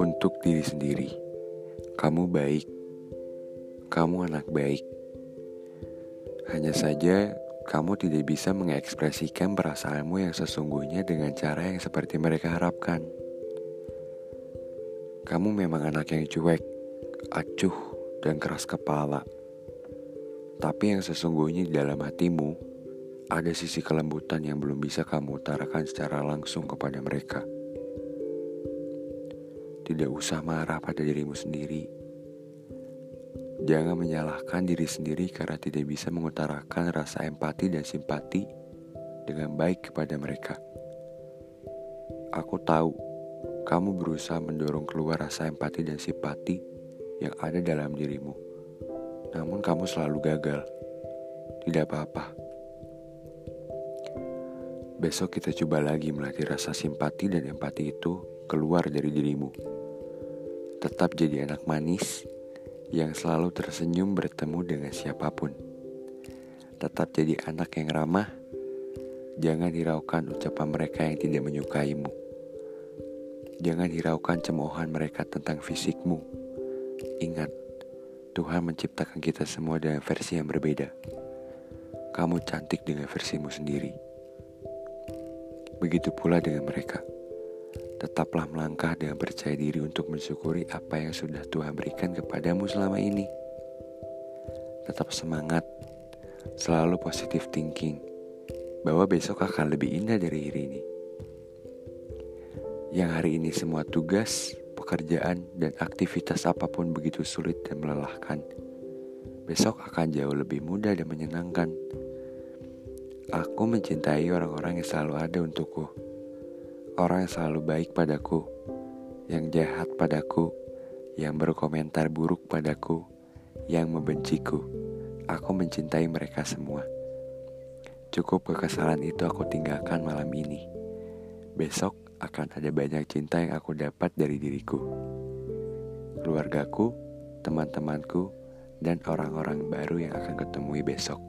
Untuk diri sendiri, kamu baik, kamu anak baik. Hanya saja, kamu tidak bisa mengekspresikan perasaanmu yang sesungguhnya dengan cara yang seperti mereka harapkan. Kamu memang anak yang cuek, acuh, dan keras kepala. Tapi yang sesungguhnya di dalam hatimu, ada sisi kelembutan yang belum bisa kamu utarakan secara langsung kepada mereka. Tidak usah marah pada dirimu sendiri. Jangan menyalahkan diri sendiri karena tidak bisa mengutarakan rasa empati dan simpati dengan baik kepada mereka. Aku tahu kamu berusaha mendorong keluar rasa empati dan simpati yang ada dalam dirimu. Namun kamu selalu gagal. Tidak apa-apa. Besok kita coba lagi melatih rasa simpati dan empati itu keluar dari dirimu. Tetap jadi anak manis yang selalu tersenyum bertemu dengan siapa pun. Tetap jadi anak yang ramah. Jangan hiraukan ucapan mereka yang tidak menyukaimu. Jangan hiraukan cemoohan mereka tentang fisikmu. Ingat, Tuhan menciptakan kita semua dengan versi yang berbeda. Kamu cantik dengan versimu sendiri. Begitu pula dengan mereka. Tetaplah melangkah dengan percaya diri untuk mensyukuri apa yang sudah Tuhan berikan kepadamu selama ini. Tetap semangat, selalu positif thinking, bahwa besok akan lebih indah dari hari ini. Yang hari ini semua tugas, pekerjaan, dan aktivitas apa pun begitu sulit dan melelahkan, besok akan jauh lebih mudah dan menyenangkan. Aku mencintai orang-orang yang selalu ada untukku orang yang selalu baik padaku, yang jahat padaku, yang berkomentar buruk padaku, yang membenciku. Aku mencintai mereka semua. Cukup kekesalan itu aku tinggalkan malam ini. Besok akan ada banyak cinta yang aku dapat dari diriku. Keluargaku, teman-temanku, dan orang-orang baru yang akan ketemui besok.